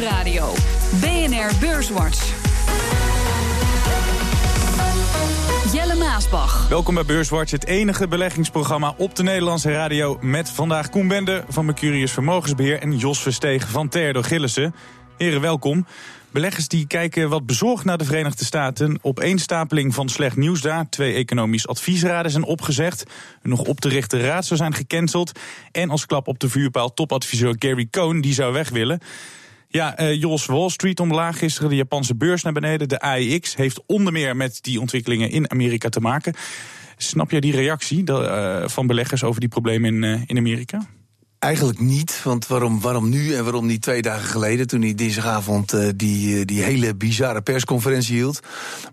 Nieuwsradio. BNR Beurswatch. Jelle Maasbach. Welkom bij Beurswatch, het enige beleggingsprogramma op de Nederlandse radio... met vandaag Koen Bende van Mercurius Vermogensbeheer... en Jos Verstegen van Terdo Gillissen. Heren, welkom. Beleggers die kijken wat bezorgd naar de Verenigde Staten. Opeenstapeling van slecht nieuws daar. Twee economisch adviesraden zijn opgezegd. Een nog op te richten raad zou zijn gecanceld. En als klap op de vuurpaal topadviseur Gary Cohn, die zou weg willen. Ja, uh, Jos, Wall Street omlaag gisteren, de Japanse beurs naar beneden. De AEX heeft onder meer met die ontwikkelingen in Amerika te maken. Snap jij die reactie uh, van beleggers over die problemen in, uh, in Amerika? Eigenlijk niet, want waarom, waarom nu en waarom niet twee dagen geleden... toen hij dinsdagavond uh, die, die hele bizarre persconferentie hield.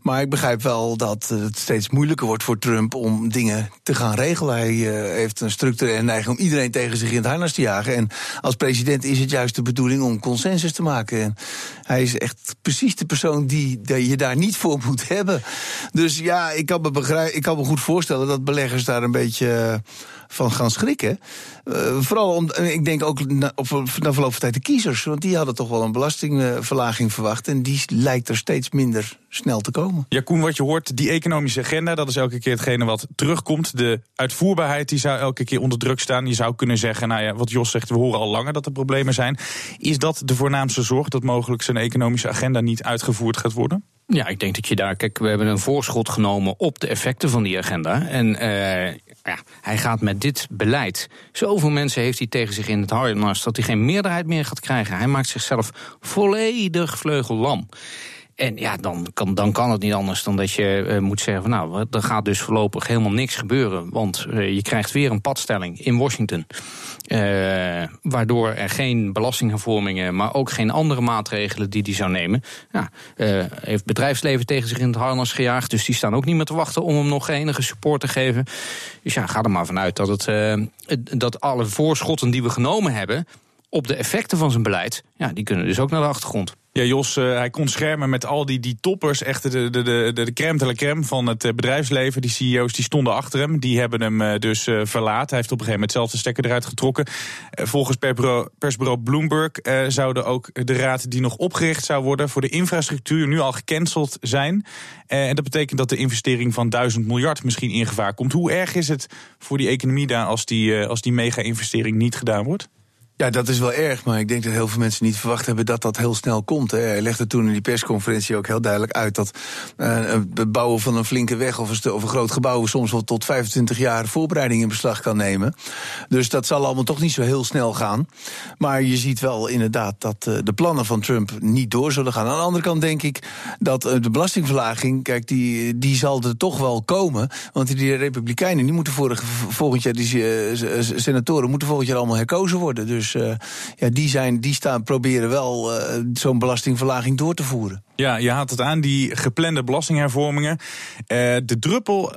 Maar ik begrijp wel dat het steeds moeilijker wordt voor Trump... om dingen te gaan regelen. Hij uh, heeft een structurele neiging om iedereen tegen zich in het harnas te jagen. En als president is het juist de bedoeling om consensus te maken. En hij is echt precies de persoon die, die je daar niet voor moet hebben. Dus ja, ik kan me, begrijp, ik kan me goed voorstellen dat beleggers daar een beetje van gaan schrikken. Uh, vooral om, ik denk ook na, op, na verloop van tijd de kiezers. Want die hadden toch wel een belastingverlaging verwacht. En die lijkt er steeds minder snel te komen. Ja, Koen, wat je hoort, die economische agenda, dat is elke keer hetgene wat terugkomt. De uitvoerbaarheid die zou elke keer onder druk staan. Je zou kunnen zeggen, nou ja, wat Jos zegt, we horen al langer dat er problemen zijn. Is dat de voornaamste zorg dat mogelijk zijn economische agenda niet uitgevoerd gaat worden? Ja, ik denk dat je daar. Kijk, we hebben een voorschot genomen op de effecten van die agenda. En uh, ja, hij gaat met dit beleid. Zoveel mensen heeft hij tegen zich in het harnas dat hij geen meerderheid meer gaat krijgen. Hij maakt zichzelf volledig vleugellam. En ja, dan kan, dan kan het niet anders dan dat je uh, moet zeggen: van, Nou, er gaat dus voorlopig helemaal niks gebeuren. Want uh, je krijgt weer een padstelling in Washington. Uh, waardoor er geen belastinghervormingen, maar ook geen andere maatregelen die die zou nemen. Ja, heeft bedrijfsleven tegen zich in het harnas gejaagd. Dus die staan ook niet meer te wachten om hem nog enige support te geven. Dus ja, ga er maar vanuit dat, het, dat alle voorschotten die we genomen hebben op de effecten van zijn beleid, ja, die kunnen dus ook naar de achtergrond. Ja, Jos, uh, hij kon schermen met al die, die toppers, echt de, de, de, de crème de la crème van het uh, bedrijfsleven. Die CEO's die stonden achter hem, die hebben hem uh, dus verlaten. Hij heeft op een gegeven moment zelf de stekker eruit getrokken. volgens persbureau, persbureau Bloomberg zouden ook de raad die nog opgericht zou worden voor de infrastructuur nu al gecanceld zijn. en dat betekent dat de investering van 1000 miljard misschien in gevaar komt. Hoe erg is het voor die economie daar als die, als die mega-investering niet gedaan wordt? Ja, dat is wel erg, maar ik denk dat heel veel mensen niet verwacht hebben dat dat heel snel komt. Hè. Hij legde toen in die persconferentie ook heel duidelijk uit dat uh, het bouwen van een flinke weg of een, of een groot gebouw soms wel tot 25 jaar voorbereiding in beslag kan nemen. Dus dat zal allemaal toch niet zo heel snel gaan. Maar je ziet wel inderdaad dat uh, de plannen van Trump niet door zullen gaan. Aan de andere kant denk ik dat uh, de belastingverlaging, kijk, die, die zal er toch wel komen. Want die Republikeinen, die moeten volgend jaar, die senatoren, moeten volgend jaar allemaal herkozen worden. Dus dus uh, ja, die, zijn, die staan, proberen wel uh, zo'n belastingverlaging door te voeren. Ja, je haalt het aan, die geplande belastinghervormingen. Uh, de druppel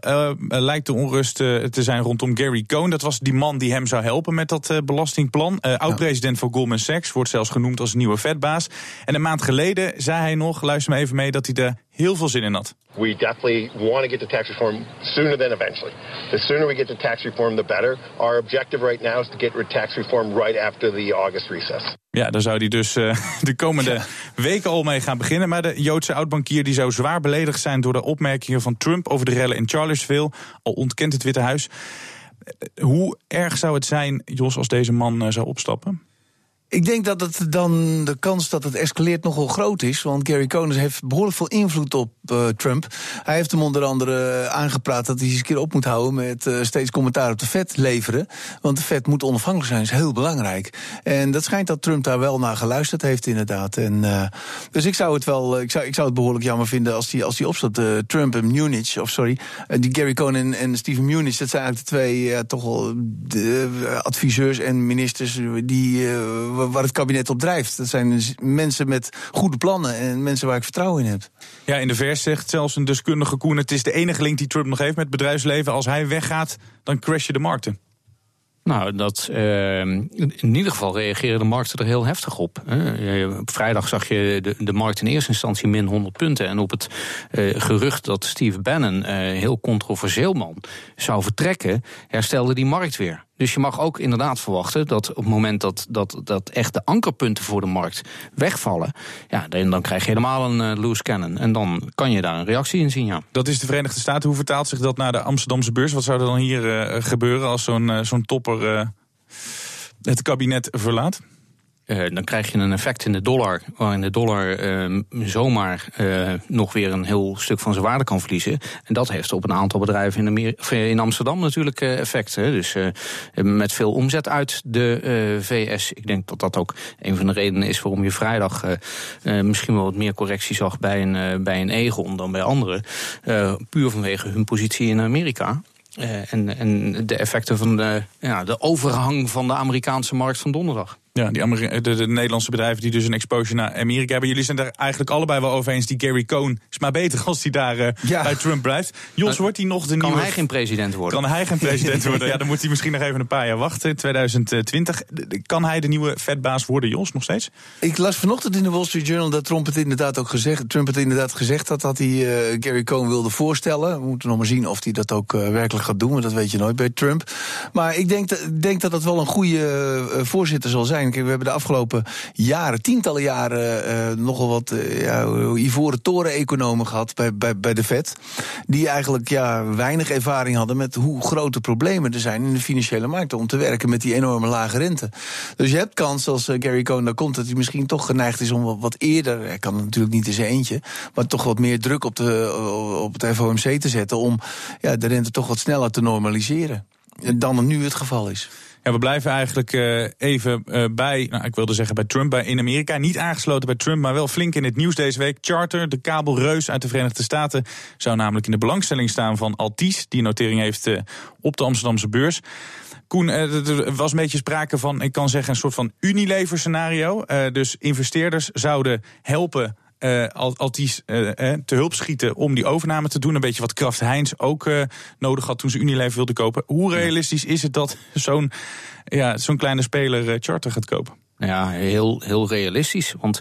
lijkt de onrust te zijn rondom Gary Cohn. Dat was die man die hem zou helpen met dat belastingplan. Oud-president van Goldman Sachs, wordt zelfs genoemd als nieuwe vetbaas. En een maand geleden zei hij nog, luister me even mee, dat hij er heel veel zin in had. We definitely want to get to tax reform sooner than eventually. The sooner we get to tax reform, the better. Our objective right now is to get tax reform right after the August recess. Ja, daar zou hij dus uh, de komende ja. weken al mee gaan beginnen. Maar de Joodse oudbankier die zou zwaar beledigd zijn door de opmerkingen van Trump over de rellen in Charlottesville. Al ontkent het Witte Huis. Hoe erg zou het zijn, Jos, als deze man uh, zou opstappen? Ik denk dat het dan de kans dat het escaleert nogal groot is. Want Gary Cohn heeft behoorlijk veel invloed op uh, Trump. Hij heeft hem onder andere aangepraat dat hij eens een keer op moet houden met uh, steeds commentaar op de vet leveren. Want de vet moet onafhankelijk zijn, is heel belangrijk. En dat schijnt dat Trump daar wel naar geluisterd heeft, inderdaad. En, uh, dus ik zou het wel, ik zou, ik zou het behoorlijk jammer vinden als hij als die opstaat. Trump en Munich, of sorry, die Gary Cohn en, en Steven Munich, dat zijn eigenlijk de twee toch wel de, adviseurs en ministers die waar het kabinet op drijft. Dat zijn mensen met goede plannen en mensen waar ik vertrouwen in heb. Ja, in de vers zegt zelfs een deskundige Koen... het is de enige link die Trump nog heeft met het bedrijfsleven. Als hij weggaat, dan crashen de markten. Nou, dat, uh, in ieder geval reageren de markten er heel heftig op. Uh, op vrijdag zag je de, de markt in eerste instantie min 100 punten. En op het uh, gerucht dat Steve Bannon, heel controversieel man, zou vertrekken, herstelde die markt weer. Dus je mag ook inderdaad verwachten dat op het moment dat, dat, dat echt de ankerpunten voor de markt wegvallen, ja, dan, krijg je helemaal een uh, loose cannon. En dan kan je daar een reactie in zien, ja. Dat is de Verenigde Staten. Hoe vertaalt zich dat naar de Amsterdamse beurs? Wat zou er dan hier uh, gebeuren als zo'n uh, zo'n topper het kabinet verlaat? Uh, dan krijg je een effect in de dollar, waarin de dollar uh, zomaar uh, nog weer een heel stuk van zijn waarde kan verliezen. En dat heeft op een aantal bedrijven in, Amer in Amsterdam natuurlijk effect. Hè. Dus met veel omzet uit de VS. Ik denk dat dat ook een van de redenen is waarom je vrijdag misschien wel wat meer correctie zag bij een, bij een Egon dan bij anderen. puur vanwege hun positie in Amerika. En, en de effecten van de, ja, de overhang van de Amerikaanse markt van donderdag. Ja, die Ameri de, de, Nederlandse bedrijven die dus een exposure naar Amerika hebben. Jullie zijn daar eigenlijk allebei wel over eens. Die Gary Cohn is maar beter als hij daar uh, ja. bij Trump blijft. Jos, wordt hij nog de kan nieuwe... Kan hij geen president worden? Kan hij geen president worden? Ja, dan moet hij misschien nog even een paar jaar wachten. 2020. Kan hij de nieuwe vetbaas worden, Jos, nog steeds? Ik las vanochtend in de Wall Street Journal dat Trump het inderdaad ook gezegd, Trump het inderdaad gezegd had dat hij uh, Gary Cohn wilde voorstellen. We moeten nog maar zien of hij dat ook uh, werkelijk gaat doen, want dat weet je nooit bij Trump. Maar ik denk, denk dat dat wel een goede voorzitter zal zijn. We hebben de afgelopen jaren, tientallen jaren, uh, nogal wat uh, ja, ivoren toren-economen gehad bij, bij, bij de Fed. Die eigenlijk ja, weinig ervaring hadden met hoe grote problemen er zijn in de financiële markten. Om te werken met die enorme lage rente. Dus je hebt kans, als uh, Gary Cohn daar komt, dat hij misschien toch geneigd is om wat, eerder. Hij kan natuurlijk niet in zijn eentje. Maar toch wat meer druk op, de, op het FOMC te zetten. Om ja, de rente toch wat sneller te normaliseren. Dan nu het geval is. We blijven eigenlijk uh, even uh, bij, nou, ik wilde zeggen bij Trump bij, in Amerika. Niet aangesloten bij Trump, maar wel flink in het nieuws deze week. Charter, de kabelreus uit de Verenigde Staten, zou namelijk in de belangstelling staan van Altis, die notering heeft uh, op de Amsterdamse beurs. Koen, er was een beetje sprake van, ik kan zeggen, een soort van Unilever scenario. dus investeerders zouden helpen uh, Altis uh, te hulp schieten om die overname te doen. Een beetje wat Kraft Heinz ook uh, nodig had toen ze Unilever wilde kopen. Hoe realistisch is het dat zo'n ja, zo'n kleine speler Charter gaat kopen? Ja, heel, heel realistisch. Want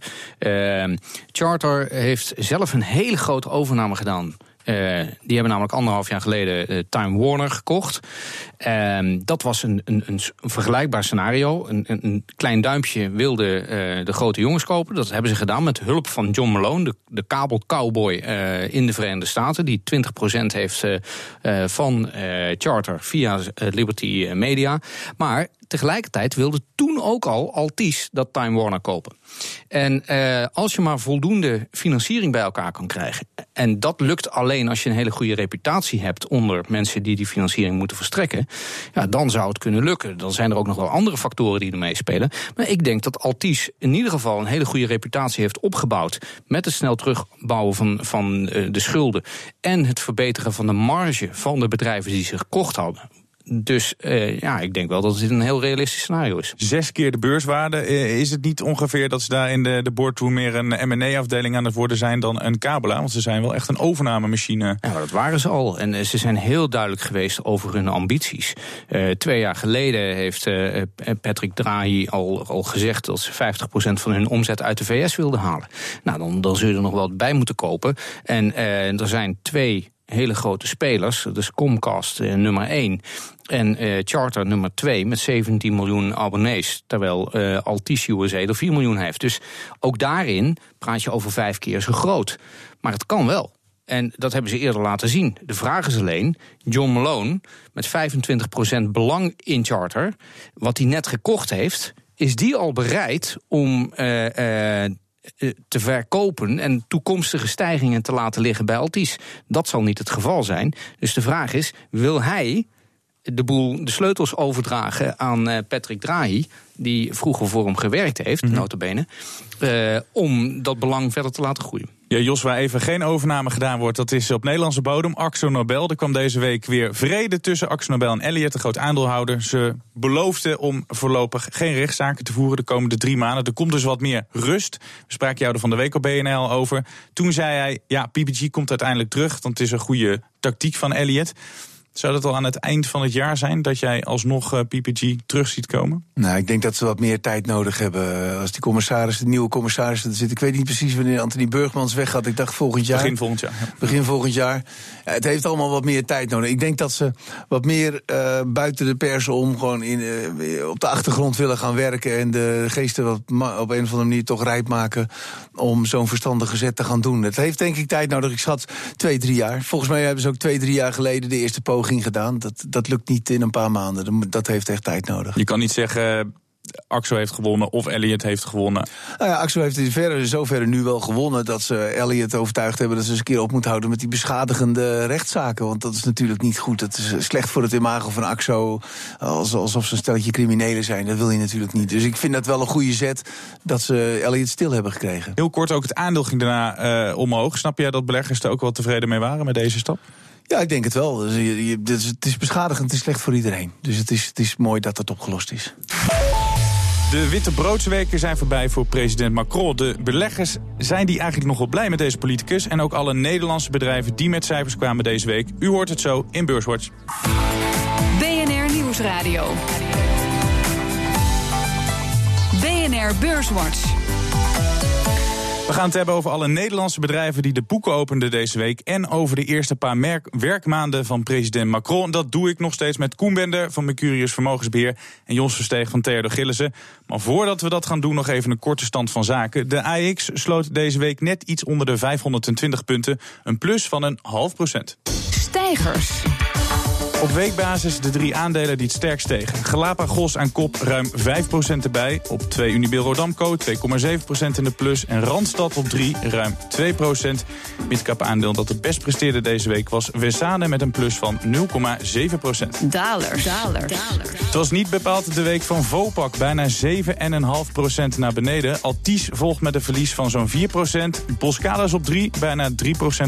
Charter heeft zelf een hele grote overname gedaan uh, die hebben namelijk anderhalf jaar geleden uh, Time Warner gekocht. Uh, dat was een, een, een, vergelijkbaar scenario. Een, een, klein duimpje wilde uh, de grote jongens kopen. Dat hebben ze gedaan met hulp van John Malone, de, de kabelcowboy in de Verenigde Staten. Die 20% heeft van Charter via Liberty Media. Maar tegelijkertijd wilde toen ook al Altis dat Time Warner kopen. En als je maar voldoende financiering bij elkaar kan krijgen. En dat lukt alleen als je een hele goede reputatie hebt onder mensen die die financiering moeten verstrekken. Ja, dan zou het kunnen lukken. Dan zijn er ook nog wel andere factoren die er meespelen. Maar ik denk dat Altis in ieder geval een hele goede reputatie heeft opgebouwd. Met het snel terugbouwen van, van uh, de schulden. En het verbeteren van de marge van de bedrijven die ze gekocht hadden dus uh, ja, ik denk wel dat het een heel realistisch scenario is. Zes keer de beurswaarde. Uh, is het niet ongeveer dat ze daar in de, de boardroom meer een M&A-afdeling aan het worden zijn dan een Kabela? Want ze zijn wel echt een overnamemachine. Ja, dat waren ze al. En uh, ze zijn heel duidelijk geweest over hun ambities. twee jaar geleden heeft Patrick Draghi al, al gezegd dat ze 50% van hun omzet uit de VS wilden halen. Nou, dan, dan zul je er nog wel bij moeten kopen. En er zijn twee hele grote spelers. Dus Comcast uh, nummer 1 en uh, Charter nummer 2 met 17 miljoen abonnees. Terwijl Altis USA er 4 miljoen heeft. Dus ook daarin praat je over vijf keer zo groot. Maar het kan wel. En dat hebben ze eerder laten zien. De vraag is alleen, John Malone met 25% belang in Charter... wat hij net gekocht heeft, is die al bereid om... Eh, te verkopen en toekomstige stijgingen te laten liggen bij Altis. Dat zal niet het geval zijn. Dus de vraag is: wil hij de boel de sleutels overdragen aan uh, Patrick Drahi, die vroeger voor hem gewerkt heeft, mm -hmm. notabene, uh, om dat belang verder te laten groeien. Ja, Jos, waar even geen overname gedaan wordt, dat is op Nederlandse bodem. Axo Nobel. Er kwam deze week weer vrede tussen Axo Nobel en Elliot, de groot aandeelhouder. Ze beloofden om voorlopig geen rechtszaken te voeren de komende drie maanden. Er komt dus wat meer rust. We spraken jou er van de week op BNL over. Toen zei hij, ja, PPG komt uiteindelijk terug, want het is een goede tactiek van Elliot. Zou dat al aan het eind van het jaar zijn dat jij alsnog uh, PPG terug ziet komen? Nou, ik denk dat ze wat meer tijd nodig hebben. Als die commissaris, de nieuwe commissaris er zit. Ik weet niet precies wanneer Anthony Burgmans weggaat. Ik dacht volgend jaar. Begin volgend jaar. Begin volgend jaar. Ja, het heeft allemaal wat meer tijd nodig. Ik denk dat ze wat meer uh, buiten de pers om gewoon in, uh, op de achtergrond willen gaan werken. En de geesten wat op een of andere manier toch rijp maken om zo'n verstandige zet te gaan doen. Het heeft denk ik tijd nodig. Ik schat twee, drie jaar. Volgens mij hebben ze ook twee, drie jaar geleden de eerste poging gedaan. Dat, dat lukt niet in een paar maanden. Dat heeft echt tijd nodig. Je kan niet zeggen. Axel heeft gewonnen of Elliot heeft gewonnen. Nou ja, Axel heeft in verre, zoverre nu wel gewonnen dat ze Elliot overtuigd hebben dat ze eens een keer op moet houden met die beschadigende rechtszaken. Want dat is natuurlijk niet goed. Het is slecht voor het imago van Axo. Alsof ze een stelletje criminelen zijn. Dat wil je natuurlijk niet. Dus ik vind dat wel een goede zet dat ze Elliot stil hebben gekregen. Heel kort ook het aandeel ging daarna uh, omhoog. Snap jij dat beleggers er ook wel tevreden mee waren met deze stap? Ja, ik denk het wel. Dus je, je, dus het is beschadigend, het is slecht voor iedereen. Dus het is, het is mooi dat het opgelost is. De witte broodsweken zijn voorbij voor president Macron. De beleggers zijn die eigenlijk nog wel blij met deze politicus... en ook alle Nederlandse bedrijven die met cijfers kwamen deze week. U hoort het zo in Beurswatch. BNR Nieuwsradio. BNR Beurswatch. We gaan het hebben over alle Nederlandse bedrijven die de boeken openden deze week. En over de eerste paar werkmaanden van president Macron. Dat doe ik nog steeds met Koen Bender van Mercurius Vermogensbeheer. En Jos Versteeg van Theodor Gillissen. Maar voordat we dat gaan doen, nog even een korte stand van zaken. De AX sloot deze week net iets onder de 520 punten. Een plus van een half procent. Stijgers. Op weekbasis de drie aandelen die het sterkst stegen. Galapagos aan kop ruim 5% erbij. Op 2 Unibil Rodamco 2,7% in de plus. En Randstad op 3 ruim 2%. Midcap aandeel dat het best presteerde deze week was Wesane met een plus van 0,7%. Dalers. Dalers. Het was niet bepaald de week van Vopak. Bijna 7,5% naar beneden. Altis volgt met een verlies van zo'n 4%. Boskalis op 3, bijna 3%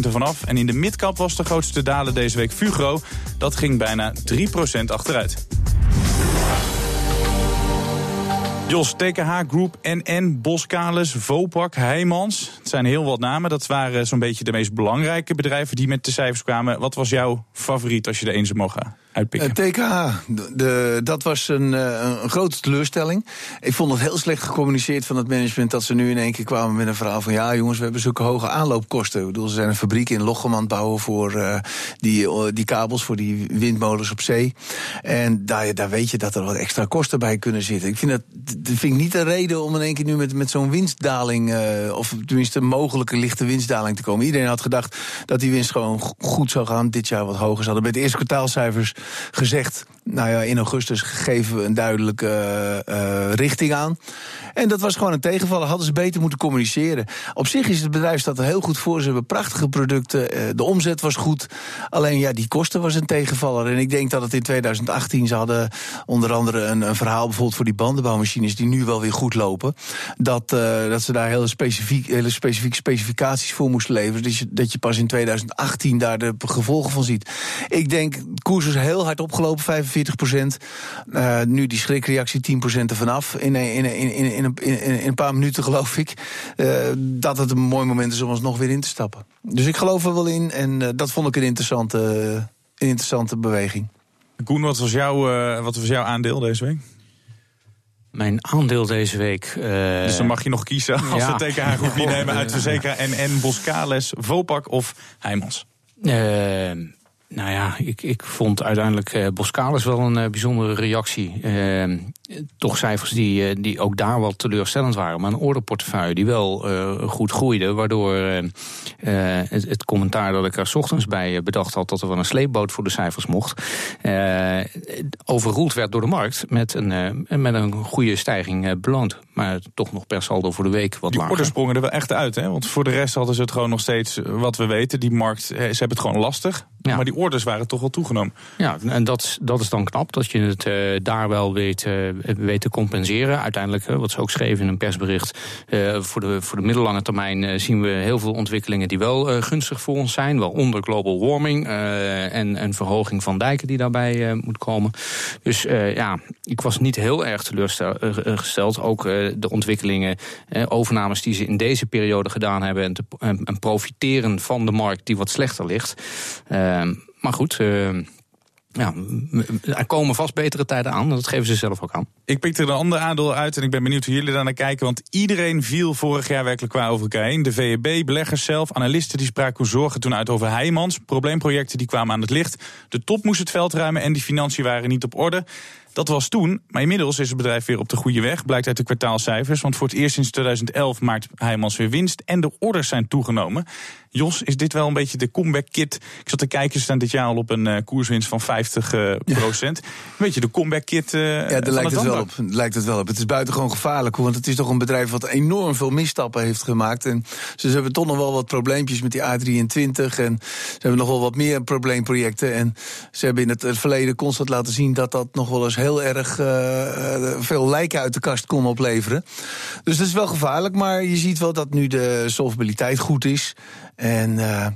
ervan af. En in de midcap was de grootste dalen deze week Fugro. Dat ging bijna 3% achteruit. Jos, TKH Group, NN, Boskalis, Vopak, Heijmans. Het zijn heel wat namen. Dat waren zo'n beetje de meest belangrijke bedrijven die met de cijfers kwamen. Wat was jouw favoriet als je de een zou mogen uitpikken? TKH, eh, dat was een, eh, een, grote teleurstelling. Ik vond het heel slecht gecommuniceerd van het management... dat ze nu in één keer kwamen met een verhaal van... ja jongens, we hebben zulke hoge aanloopkosten. Ik bedoel, ze zijn een fabriek in Lochem aan het bouwen... voor uh, die, die kabels, voor die windmolens op zee. En daar, daar weet je dat er wat extra kosten bij kunnen zitten. Ik vind dat, dat vind ik niet een reden om in één keer nu met, met zo'n winstdaling... Of tenminste een mogelijke lichte winstdaling te komen. Iedereen had gedacht dat die winst gewoon goed zou gaan. Dit jaar wat hoger. Hadden bij de eerste kwartaalcijfers gezegd nou ja, in augustus geven we een duidelijke uh, richting aan. En dat was gewoon een tegenvaller. Hadden ze beter moeten communiceren. Op zich is het bedrijf staat er heel goed voor. Ze hebben prachtige producten. Uh, de omzet was goed. Alleen ja, die kosten was een tegenvaller. En ik denk dat het in 2018 ze hadden onder andere een, een verhaal bijvoorbeeld voor die bandenbouwmachines die nu wel weer goed lopen. Dat, uh, dat ze daar hele, specifiek, hele specifieke specificaties voor moesten leveren. Dus dat je pas in 2018 daar de gevolgen van ziet. Ik denk, de koers is heel hard opgelopen, 45 procent. Uh, nu die schrikreactie 10 procent ervan af. In, in, in, in, in, in, in, een paar minuten geloof ik. Uh, dat het een mooi moment is om ons nog weer in te stappen. Dus ik geloof er wel in. En uh, dat vond ik een interessante, een interessante beweging. Koen, wat was, jouw, wat was jouw aandeel deze week? Mijn aandeel deze week. Uh... Dus dan mag je nog kiezen als ja. we TKH groep niet nemen uit Verzekera en N, Boskales, Vopak of Heijmans. Uh, nou ja, ik, ik vond uiteindelijk uh, Boskalis wel een uh, bijzondere reactie. Uh, toch cijfers die, die ook daar wel teleurstellend waren. Maar een orderportefeuille die wel goed groeide. Waardoor het, het, commentaar dat ik er s ochtends bij bedacht had... dat er wel een sleepboot voor de cijfers mocht... overroeld werd door de markt met een, met een goede stijging beloond. Maar toch nog per saldo voor de week wat die lager. orders sprongen er wel echt uit, hè? Want voor de rest hadden ze het gewoon nog steeds, wat we weten... die markt, ze hebben het gewoon lastig. Ja. Maar die orders waren toch wel toegenomen. Ja, en dat, dat is dan knap dat je het uh, daar wel weet, uh, weet te compenseren. Uiteindelijk, uh, wat ze ook schreven in een persbericht, voor, de, voor de middellange termijn zien we heel veel ontwikkelingen die wel gunstig voor ons zijn. Waaronder global warming en een verhoging van dijken die daarbij moet komen. Dus ja, ik was niet heel erg teleurgesteld. Ook de ontwikkelingen, overnames die ze in deze periode gedaan hebben en, en profiteren van de markt die wat slechter ligt. Uh, maar goed, uh, ja, er komen vast betere tijden aan. Dat geven ze zelf ook aan. Ik pikte er een ander aandeel uit en ik ben benieuwd hoe jullie daar naar kijken. Want iedereen viel vorig jaar werkelijk qua over elkaar heen. De VEB, beleggers zelf, analisten die spraken zorgen toen uit over Heijmans. Probleemprojecten die kwamen aan het licht. De top moest het veld ruimen en die financiën waren niet op orde. Dat was toen, maar inmiddels is het bedrijf weer op de goede weg. Blijkt uit de kwartaalcijfers. Want voor het eerst sinds 2011 maakt Heijmans weer winst. En de orders zijn toegenomen. Jos, is dit wel een beetje de comeback kit? Ik zat te kijken, ze staan dit jaar al op een uh, koerswinst van 50 uh, procent. Een beetje de comeback kit uh, Ja, daar lijkt het, wel op, lijkt het wel op. Het is buitengewoon gevaarlijk, want het is toch een bedrijf wat enorm veel misstappen heeft gemaakt. En ze hebben toch nog wel wat probleempjes met die A23. En ze hebben nog wel wat meer probleemprojecten. En ze hebben in het verleden constant laten zien dat dat nog wel eens heel erg veel lijken uit de kast kon opleveren. Dus dat is wel gevaarlijk, maar je ziet wel dat nu de solvabiliteit goed is. En uh,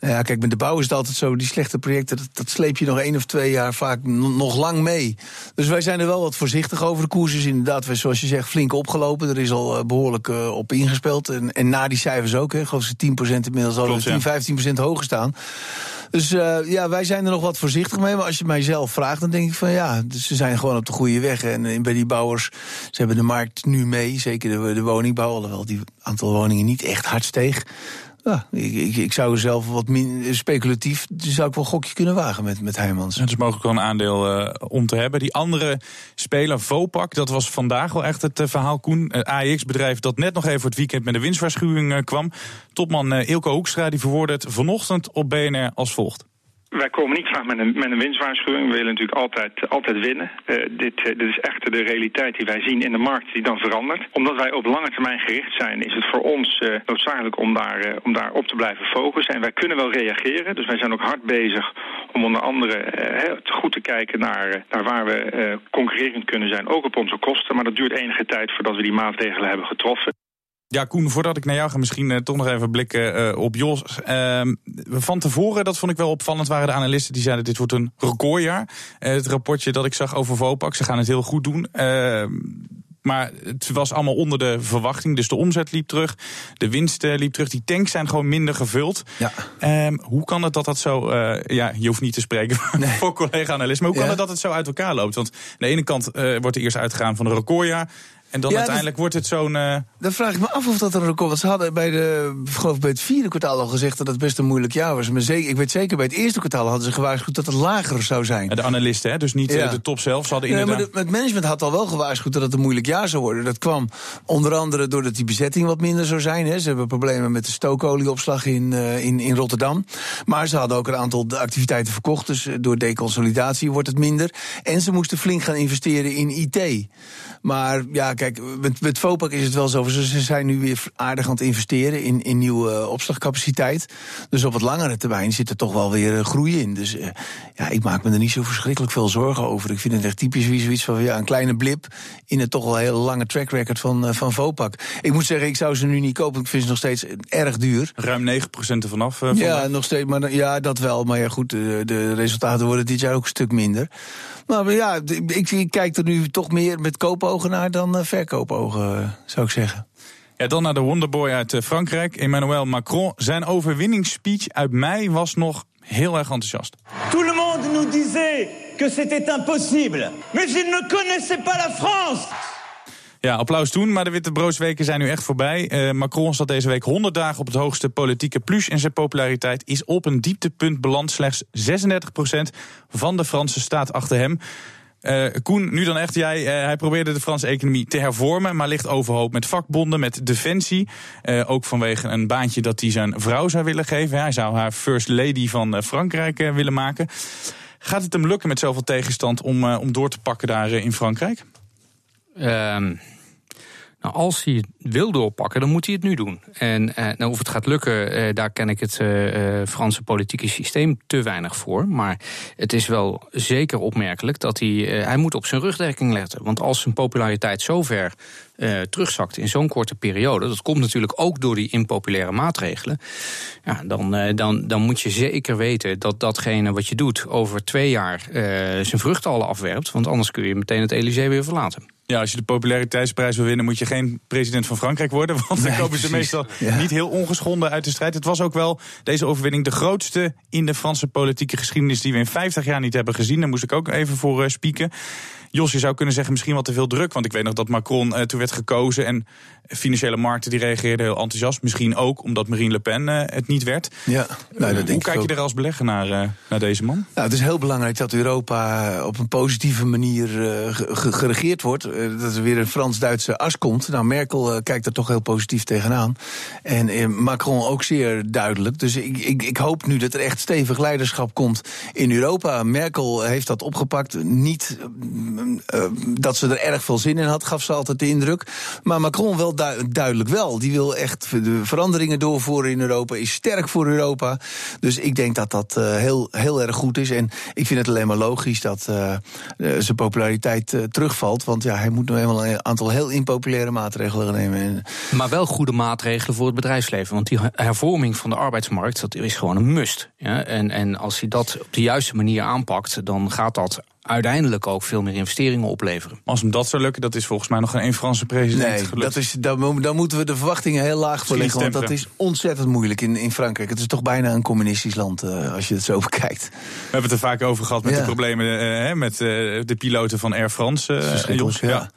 ja, kijk, met de bouw is het altijd zo. Die slechte projecten, dat, dat sleep je nog één of twee jaar vaak nog lang mee. Dus wij zijn er wel wat voorzichtig over. De koers is inderdaad, zoals je zegt, flink opgelopen. Er is al uh, behoorlijk uh, op ingespeeld. En, en na die cijfers ook, hè. Geloof ze 10% inmiddels al 10, 15% hoger staan. Dus uh, ja, wij zijn er nog wat voorzichtig mee. Maar als je mij zelf vraagt, dan denk ik van ja, dus ze zijn gewoon op de goede weg. En bij die bouwers, ze hebben de markt nu mee. Zeker de, de woningbouw, alhoewel die aantal woningen niet echt hard steeg. Ja, ik, ik, zou zelf wat min, speculatief, zou ik wel een gokje kunnen wagen met, met Heijmans. Het is mogelijk wel een aandeel uh, om te hebben. Die andere speler, Vopak, dat was vandaag wel echt het uh, verhaal. Koen, uh, AX-bedrijf dat net nog even voor het weekend met een winstwaarschuwing kwam. Topman Ilko Hoekstra die verwoordde het vanochtend op BNR als volgt wij komen niet graag met een, met een winstwaarschuwing. We willen natuurlijk altijd, altijd winnen. Uh, dit, uh, dit is echt de realiteit die wij zien in de markt die dan verandert. Omdat wij op lange termijn gericht zijn, is het voor ons uh, noodzakelijk om daar, om daar op te blijven focussen. En wij kunnen wel reageren. Dus wij zijn ook hard bezig om onder andere goed te kijken naar, naar waar we concurrerend kunnen zijn. Ook op onze kosten. Maar dat duurt enige tijd voordat we die maatregelen hebben getroffen. Ja, Koen, voordat ik naar jou ga, misschien uh, toch nog even blikken uh, op Jos. Uh, van tevoren, dat vond ik wel opvallend, waren de analisten die zeiden: dit wordt een recordjaar. Eh, het rapportje dat ik zag over Vopak, ze gaan het heel goed doen. Ehm, maar het was allemaal onder de verwachting. Dus de omzet liep terug, de winst liep terug. Die tanks zijn gewoon minder gevuld. Ja. Um, hoe kan het dat dat zo... Ja, je hoeft niet te spreken nee. voor collega-analist. Maar hoe kan het dat het zo uit elkaar loopt? Want aan de ene kant wordt er eerst uitgegaan van een recordjaar. En dan ja, uiteindelijk wordt het zo'n. Uh... Dan vraag ik me af of dat een record was. Ze hadden bij, de, geloof bij het vierde kwartaal al gezegd dat het best een moeilijk jaar was. Maar zeker, ik weet zeker, bij het eerste kwartaal hadden ze gewaarschuwd dat het lager zou zijn. De analisten, hè? dus niet ja. de top zelf. Ze hadden inderdaad... Maar het management had al wel gewaarschuwd dat het een moeilijk jaar zou worden. Dat kwam onder andere doordat die bezetting wat minder zou zijn. Hè. Ze hebben problemen met de stookolieopslag in, uh, in, in Rotterdam. Maar ze hadden ook een aantal activiteiten verkocht. Dus door deconsolidatie wordt het minder. En ze moesten flink gaan investeren in IT. Maar ja, kijk, met, met Vopak is het wel zo. Ze zijn nu weer aardig aan het investeren in, in nieuwe opslagcapaciteit. Dus op het langere termijn zit er toch wel weer groei in. Dus uh, ja, ik maak me er niet zo verschrikkelijk veel zorgen over. Ik vind het echt typisch wie zoiets van ja, een kleine blip in het toch wel hele lange track record van, uh, van Vopak. Ik moet zeggen, ik zou ze nu niet kopen. Ik vind ze nog steeds erg duur. Ruim 9% ervan af. Uh, ja, nog steeds. Maar ja, dat wel. Maar ja, goed, de, de resultaten worden dit jaar ook een stuk minder. Maar ja, ik, ik kijk er nu toch meer met koopogen naar dan uh, verkoopogen, zou ik zeggen. Ja, dan naar de wonderboy uit Frankrijk, Emmanuel Macron. Zijn overwinningsspeech uit mei was nog heel erg enthousiast. Tout le monde nous disait que c'était impossible. Mais ils ne connaissaient pas la France. Ja, applaus toen, maar de witte broodsweken zijn nu echt voorbij. Uh, Macron zat deze week 100 dagen op het hoogste politieke plus en zijn populariteit is op een dieptepunt beland. Slechts 36% van de Franse staat achter hem. Uh, Koen, nu dan echt jij. Uh, hij probeerde de Franse economie te hervormen, maar ligt overhoop met vakbonden, met defensie. Uh, ook vanwege een baantje dat hij zijn vrouw zou willen geven. Hij zou haar first lady van Frankrijk willen maken. Gaat het hem lukken met zoveel tegenstand om, om door te pakken daar in Frankrijk? Um, nou, als hij het wil doorpakken, dan moet hij het nu doen. En eh, nou, of het gaat lukken, eh, daar ken ik het eh, Franse politieke systeem te weinig voor. Maar het is wel zeker opmerkelijk dat hij, hij moet op zijn rugdekking letten. Want als zijn populariteit zo ver uh, terugzakt in zo'n korte periode, dat komt natuurlijk ook door die impopulaire maatregelen. Ja, dan, dan, dan moet je zeker weten dat datgene wat je doet over twee jaar zijn vruchten al afwerpt. Want anders kun je meteen het Elysée weer verlaten. Ja, als je de populariteitsprijs wil winnen, moet je geen president van Frankrijk worden. Want dan komen ze meestal niet heel ongeschonden uit de strijd. Het was ook wel deze overwinning de grootste in de Franse politieke geschiedenis die we in 50 jaar niet hebben gezien. Daar moest ik ook even voor uh, spieken. Jos, je zou kunnen zeggen misschien wat te veel druk. Want ik weet nog dat Macron uh, toen werd gekozen. En financiële markten die reageerden heel enthousiast. Misschien ook omdat Marine Le Pen uh, het niet werd. Ja, nou, dat Hoe kijk je er als belegger naar, uh, naar deze man? Nou, het is heel belangrijk dat Europa op een positieve manier geregeerd wordt. dat er weer een Frans-Duitse as komt. Nou, Merkel kijkt er toch heel positief tegenaan. En Macron ook zeer duidelijk. Dus ik, ik, ik hoop nu dat er echt stevig leiderschap komt in Europa. Merkel heeft dat opgepakt. Niet uh, dat ze er erg veel zin in had, gaf ze altijd de indruk. Maar Macron wel duidelijk wel. Die wil echt de veranderingen doorvoeren in Europa, is sterk voor Europa. Dus ik denk dat dat uh, heel, heel erg goed is. En ik vind het alleen maar logisch dat uh, zijn populariteit terugvalt. Want ja, hij moet nu eenmaal een aantal heel impopulaire maatregelen nemen. Maar wel goede maatregelen voor het bedrijfsleven. Want die hervorming van de arbeidsmarkt, dat is gewoon een must. Ja? En, en als hij dat op de juiste manier aanpakt, dan gaat dat uiteindelijk ook veel meer investeringen opleveren. Als hem dat zou lukken, dat is volgens mij nog geen één Franse president nee, gelukt. Dat is, dan, dan moeten we de verwachtingen heel laag verleggen. Want dat is ontzettend moeilijk in, in Frankrijk. Het is toch bijna een communistisch land uh, als je het zo bekijkt. We hebben het er vaak over gehad met ja. de problemen uh, met uh, de piloten van Air France. ja. ja.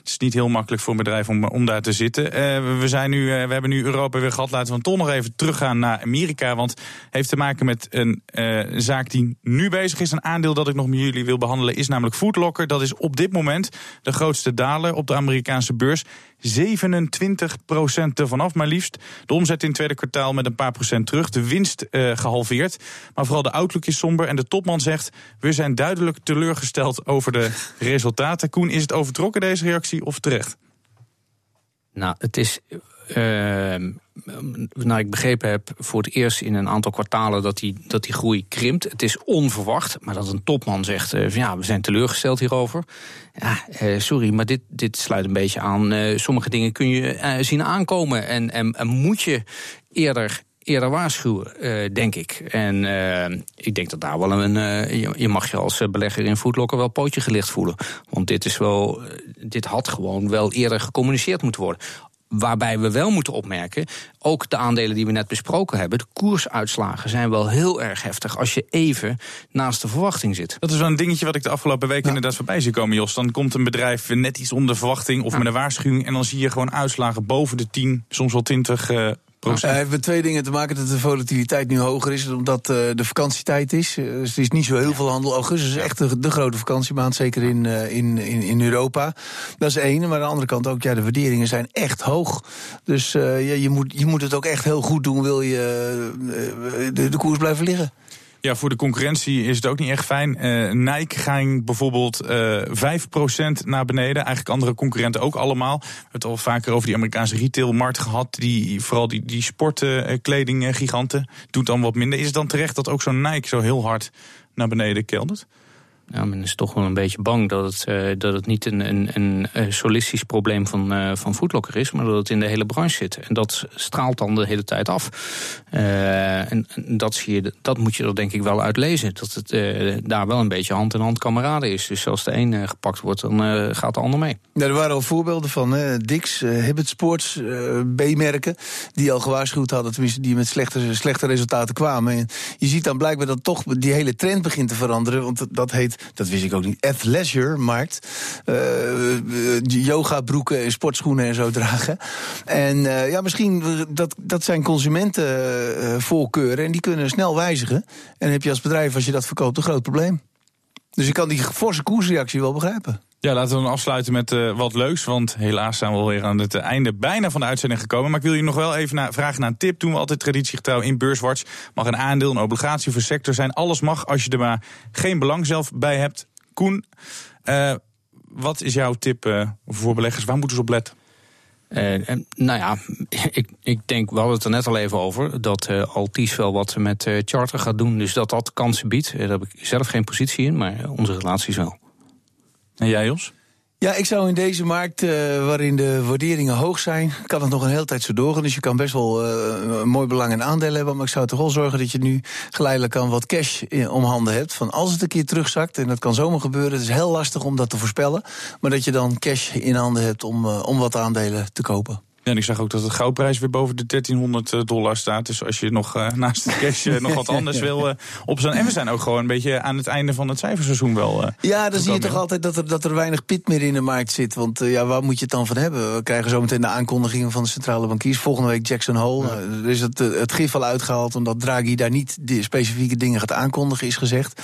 Het is niet heel makkelijk voor een bedrijf om, om daar te zitten. Uh, we, zijn nu, uh, we hebben nu Europa weer gehad. Laten we toch nog even teruggaan naar Amerika. Want het heeft te maken met een uh, zaak die nu bezig is. Een aandeel dat ik nog met jullie wil behandelen is namelijk Foodlocker. Dat is op dit moment de grootste daler op de Amerikaanse beurs. 27 procent ervan af, maar liefst. De omzet in het tweede kwartaal met een paar procent terug. De winst uh, gehalveerd. Maar vooral de outlook is somber. En de topman zegt: We zijn duidelijk teleurgesteld over de resultaten. Koen, is het overtrokken deze reactie of terecht? Nou, het is. Uh, nou, ik begrepen heb voor het eerst in een aantal kwartalen dat die, dat die groei krimpt. Het is onverwacht, maar dat een topman zegt: uh, van, ja, we zijn teleurgesteld hierover. Ja, uh, sorry, maar dit, dit sluit een beetje aan. Uh, sommige dingen kun je zien aankomen en, en, en moet je eerder eerder waarschuwen, uh, denk ik. En uh, ik denk dat daar wel een. Uh, je, mag je als belegger in Foodlocker wel pootje gelicht voelen. Want dit is wel. Dit had gewoon wel eerder gecommuniceerd moeten worden. Waarbij we wel moeten opmerken, ook de aandelen die we net besproken hebben, de koersuitslagen zijn wel heel erg heftig als je even naast de verwachting zit. Dat is wel een dingetje wat ik de afgelopen weken inderdaad voorbij zie komen, Jos. Dan komt een bedrijf net iets onder verwachting of met een waarschuwing en dan zie je gewoon uitslagen boven de 10, soms wel 20 uh, het heeft met twee dingen te maken dat de volatiliteit nu hoger is, omdat uh, de vakantietijd is. Dus het is niet zo heel veel handel. Augustus is echt de, de grote vakantiemaand, zeker in, uh, in, in, in, Europa. Dat is één. Maar aan de andere kant ook, ja, de waarderingen zijn echt hoog. Dus ja, je, moet, je moet het ook echt heel goed doen, wil je de, de koers blijven liggen. Ja, voor de concurrentie is het ook niet echt fijn. Uh, Nike ging bijvoorbeeld uh, 5% naar beneden. Eigenlijk andere concurrenten ook allemaal. We hebben het al vaker over die Amerikaanse retailmarkt gehad. Die, vooral die, die sportkledinggiganten doet dan wat minder. Is het dan terecht dat ook zo'n Nike zo heel hard naar beneden keldert? Ja, men is toch wel een beetje bang dat het, uh, dat het niet een, een, een solistisch probleem van, uh, van Foodlocker is, maar dat het in de hele branche zit. En dat straalt dan de hele tijd af. En, dat, zie je, dat moet je er denk ik wel uit lezen. Dat het daar wel een beetje hand in hand kameraden is. Dus als de een gepakt wordt, dan gaat de ander mee. Ja, er waren al voorbeelden van hè? Dix, Hibbett Sports, B-merken, die al gewaarschuwd hadden, die met slechte, slechte resultaten kwamen. En je ziet dan blijkbaar dat toch die hele trend begint te veranderen, want dat heet dat wist ik ook niet, athleisure markt. Uh, yoga broeken en sportschoenen en zo dragen. En uh, ja, misschien dat, dat zijn consumentenvoorkeuren en die kunnen snel wijzigen. En heb je als bedrijf, als je dat verkoopt, een groot probleem. Dus ik kan die forse koersreactie wel begrijpen. Ja, laten we dan afsluiten met uh, wat leuks. Want helaas zijn we alweer aan het einde bijna van de uitzending gekomen. Maar ik wil je nog wel even naar, vragen naar een tip. Doen we altijd traditiegetrouw in Beurswatch. Mag een aandeel, een obligatie voor sector zijn. Alles mag als je er maar geen belang zelf bij hebt. Koen, uh, wat is jouw tip uh, voor beleggers? Waar moeten ze op letten? Nou ja, ik, ik denk, we hadden het er net al even over, dat uh, Altis wel wat met Charter gaat doen. Dus dat dat kansen biedt. Daar heb ik zelf geen positie in, maar onze relaties wel. En jij, Jos? Ja, ik zou in deze markt, uh, waarin de waarderingen hoog zijn, kan het nog een hele tijd zo doorgaan. Dus je kan best wel een mooi belang in aandelen hebben. Maar ik zou toch wel zorgen dat je nu geleidelijk aan wat cash in, om handen hebt. Van als het een keer terugzakt, en dat kan zomaar gebeuren. Het is heel lastig om dat te voorspellen. Maar dat je dan cash in handen hebt om, om wat aandelen te kopen. En ik zag ook dat de goudprijs weer boven de 1300 eh, dollar staat. Dus als je nog uh, naast de cash uh, nog wat anders wil uh, opstaan. En we zijn ook gewoon een beetje aan het einde van het cijferseizoen wel. ja, dan zie je toch altijd dat er, dat er weinig pit meer in de markt zit. Want ja, waar moet je het dan van hebben? We krijgen zometeen de aankondigingen van de centrale bankiers. Volgende week Jackson Hole. Ja. er is het, het gif al uitgehaald omdat Draghi daar niet de specifieke dingen gaat aankondigen, is gezegd.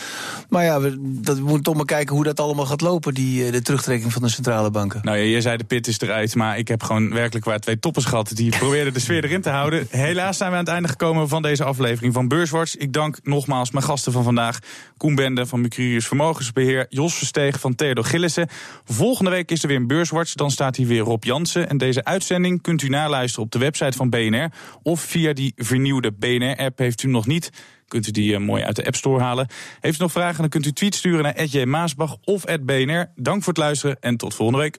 Maar ja, we, dat, we moeten toch maar kijken hoe dat allemaal gaat lopen, die, de terugtrekking van de centrale banken. Nou ja, je zei de pit is eruit, maar ik heb gewoon werkelijk waar twee gehad die probeerden de sfeer erin te houden. Helaas zijn we aan het einde gekomen van deze aflevering van Beurswatch. Ik dank nogmaals mijn gasten van vandaag. Koen Bende van Mercurius Vermogensbeheer. Jos Versteeg van Theodor Gillissen. Volgende week is er weer een Beurswatch. Dan staat hier weer Rob Jansen. En deze uitzending kunt u naluisteren op de website van BNR. Of via die vernieuwde BNR-app heeft u nog niet kunt u die uh, mooi uit de App Store halen. Heeft u nog vragen, dan kunt u tweet sturen naar Maasbach of @bnr. Dank voor het luisteren en tot volgende week.